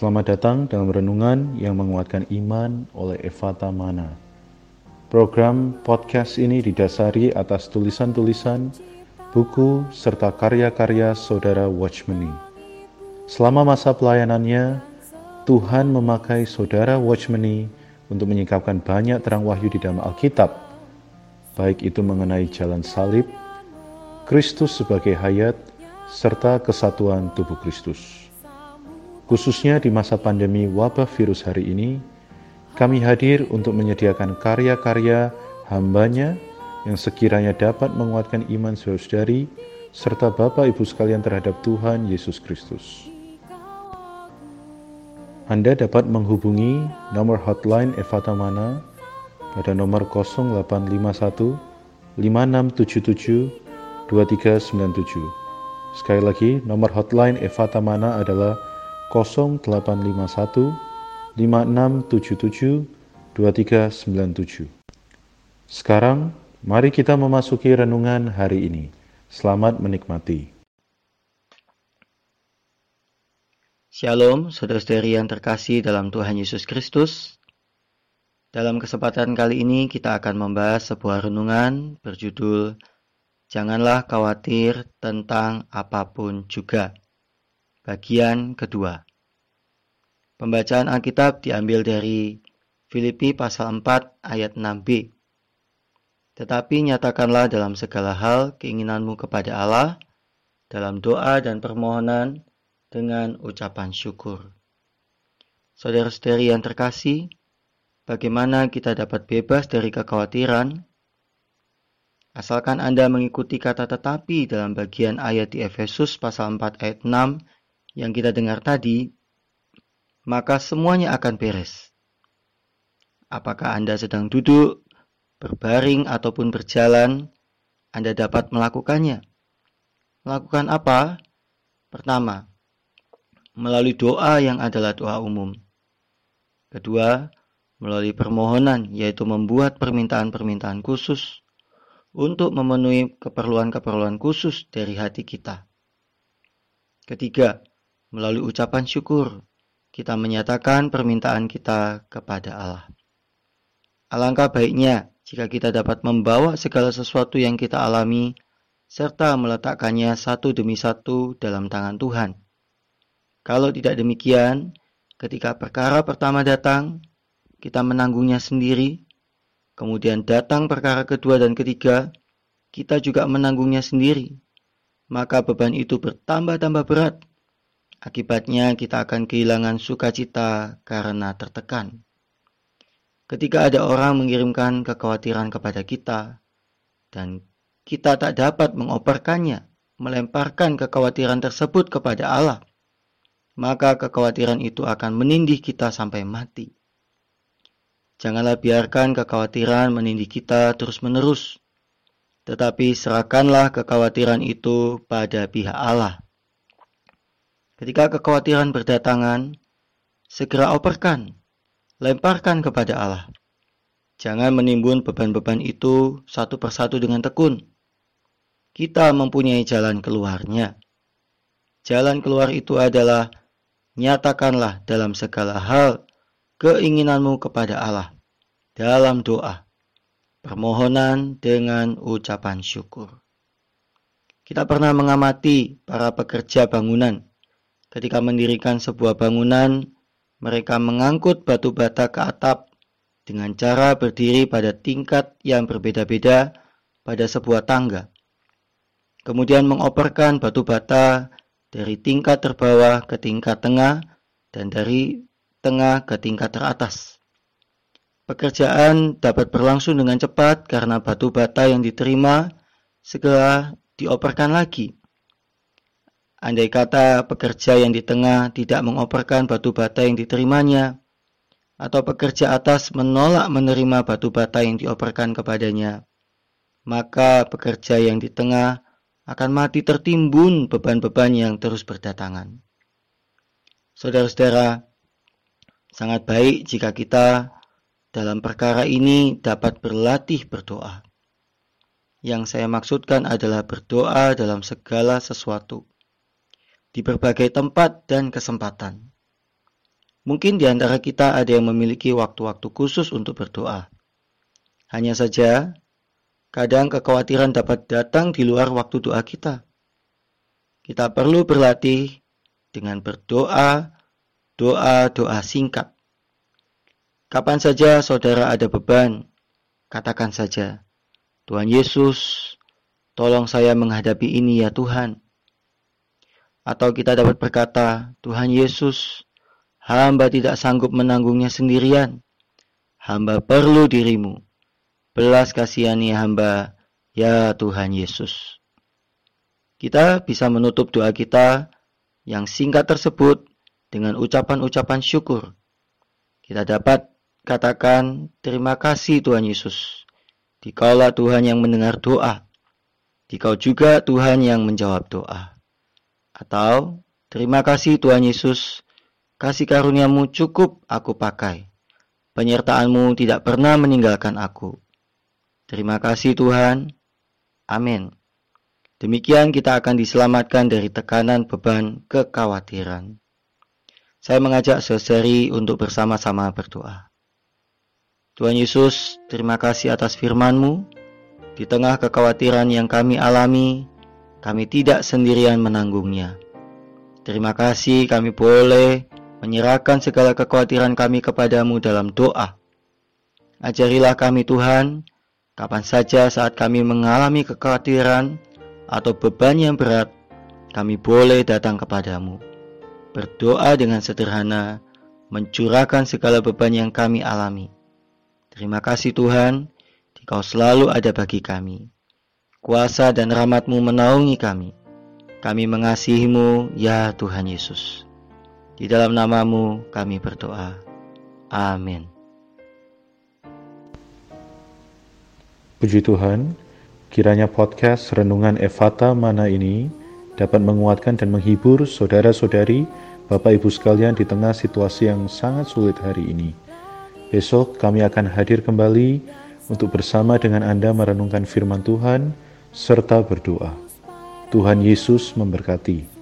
Selamat datang dalam renungan yang menguatkan iman oleh Evata Mana. Program podcast ini didasari atas tulisan-tulisan, buku, serta karya-karya saudara Watchmeni. Selama masa pelayanannya, Tuhan memakai saudara Watchmeni untuk menyingkapkan banyak terang wahyu di dalam Alkitab, baik itu mengenai jalan salib, Kristus sebagai hayat, serta kesatuan tubuh Kristus. Khususnya di masa pandemi wabah virus hari ini, kami hadir untuk menyediakan karya-karya hambanya yang sekiranya dapat menguatkan iman saudari serta Bapak Ibu sekalian terhadap Tuhan Yesus Kristus. Anda dapat menghubungi nomor hotline Evata Mana pada nomor 0851 5677 2397. Sekali lagi, nomor hotline Evata Mana adalah 0851 5677 2397. Sekarang, mari kita memasuki renungan hari ini. Selamat menikmati. Shalom, saudara-saudari yang terkasih dalam Tuhan Yesus Kristus. Dalam kesempatan kali ini kita akan membahas sebuah renungan berjudul Janganlah khawatir tentang apa pun juga. Bagian kedua. Pembacaan Alkitab diambil dari Filipi pasal 4 ayat 6b. Tetapi nyatakanlah dalam segala hal keinginanmu kepada Allah dalam doa dan permohonan dengan ucapan syukur. Saudara-saudari yang terkasih, bagaimana kita dapat bebas dari kekhawatiran? Asalkan Anda mengikuti kata tetapi dalam bagian ayat di Efesus pasal 4 ayat 6 yang kita dengar tadi, maka semuanya akan beres. Apakah Anda sedang duduk, berbaring, ataupun berjalan, Anda dapat melakukannya. Melakukan apa? Pertama, melalui doa yang adalah doa umum. Kedua, melalui permohonan, yaitu membuat permintaan-permintaan khusus untuk memenuhi keperluan-keperluan khusus dari hati kita. Ketiga, melalui ucapan syukur, kita menyatakan permintaan kita kepada Allah. Alangkah baiknya jika kita dapat membawa segala sesuatu yang kita alami serta meletakkannya satu demi satu dalam tangan Tuhan. Kalau tidak demikian, ketika perkara pertama datang, kita menanggungnya sendiri, kemudian datang perkara kedua dan ketiga, kita juga menanggungnya sendiri. Maka beban itu bertambah-tambah berat Akibatnya kita akan kehilangan sukacita karena tertekan. Ketika ada orang mengirimkan kekhawatiran kepada kita, dan kita tak dapat mengoperkannya, melemparkan kekhawatiran tersebut kepada Allah, maka kekhawatiran itu akan menindih kita sampai mati. Janganlah biarkan kekhawatiran menindih kita terus-menerus, tetapi serahkanlah kekhawatiran itu pada pihak Allah Ketika kekhawatiran berdatangan, segera operkan, lemparkan kepada Allah. Jangan menimbun beban-beban itu satu persatu dengan tekun. Kita mempunyai jalan keluarnya. Jalan keluar itu adalah nyatakanlah dalam segala hal keinginanmu kepada Allah dalam doa, permohonan dengan ucapan syukur. Kita pernah mengamati para pekerja bangunan Ketika mendirikan sebuah bangunan, mereka mengangkut batu bata ke atap dengan cara berdiri pada tingkat yang berbeda-beda pada sebuah tangga. Kemudian mengoperkan batu bata dari tingkat terbawah ke tingkat tengah dan dari tengah ke tingkat teratas. Pekerjaan dapat berlangsung dengan cepat karena batu bata yang diterima segera dioperkan lagi. Andai kata pekerja yang di tengah tidak mengoperkan batu bata yang diterimanya, atau pekerja atas menolak menerima batu bata yang dioperkan kepadanya, maka pekerja yang di tengah akan mati tertimbun beban-beban yang terus berdatangan. Saudara-saudara, sangat baik jika kita dalam perkara ini dapat berlatih berdoa. Yang saya maksudkan adalah berdoa dalam segala sesuatu di berbagai tempat dan kesempatan. Mungkin di antara kita ada yang memiliki waktu-waktu khusus untuk berdoa. Hanya saja, kadang kekhawatiran dapat datang di luar waktu doa kita. Kita perlu berlatih dengan berdoa, doa-doa singkat. Kapan saja saudara ada beban, katakan saja, Tuhan Yesus, tolong saya menghadapi ini ya Tuhan. Atau kita dapat berkata, Tuhan Yesus, hamba tidak sanggup menanggungnya sendirian. Hamba perlu dirimu. Belas kasihani hamba, ya Tuhan Yesus. Kita bisa menutup doa kita yang singkat tersebut dengan ucapan-ucapan syukur. Kita dapat katakan terima kasih Tuhan Yesus. Dikaulah Tuhan yang mendengar doa. Dikau juga Tuhan yang menjawab doa. Atau, terima kasih Tuhan Yesus, kasih karuniamu cukup aku pakai. Penyertaanmu tidak pernah meninggalkan aku. Terima kasih Tuhan. Amin. Demikian kita akan diselamatkan dari tekanan beban kekhawatiran. Saya mengajak seseri untuk bersama-sama berdoa. Tuhan Yesus, terima kasih atas firman-Mu. Di tengah kekhawatiran yang kami alami, kami tidak sendirian menanggungnya. Terima kasih kami boleh menyerahkan segala kekhawatiran kami kepadamu dalam doa. Ajarilah kami Tuhan, kapan saja saat kami mengalami kekhawatiran atau beban yang berat, kami boleh datang kepadamu. Berdoa dengan sederhana, mencurahkan segala beban yang kami alami. Terima kasih Tuhan, Kau selalu ada bagi kami. Kuasa dan rahmatmu menaungi kami. Kami mengasihimu, ya Tuhan Yesus. Di dalam namamu kami berdoa. Amin. Puji Tuhan, kiranya podcast Renungan Evata Mana ini dapat menguatkan dan menghibur saudara-saudari, Bapak Ibu sekalian di tengah situasi yang sangat sulit hari ini. Besok kami akan hadir kembali untuk bersama dengan Anda merenungkan firman Tuhan serta berdoa. Tuhan Yesus memberkati.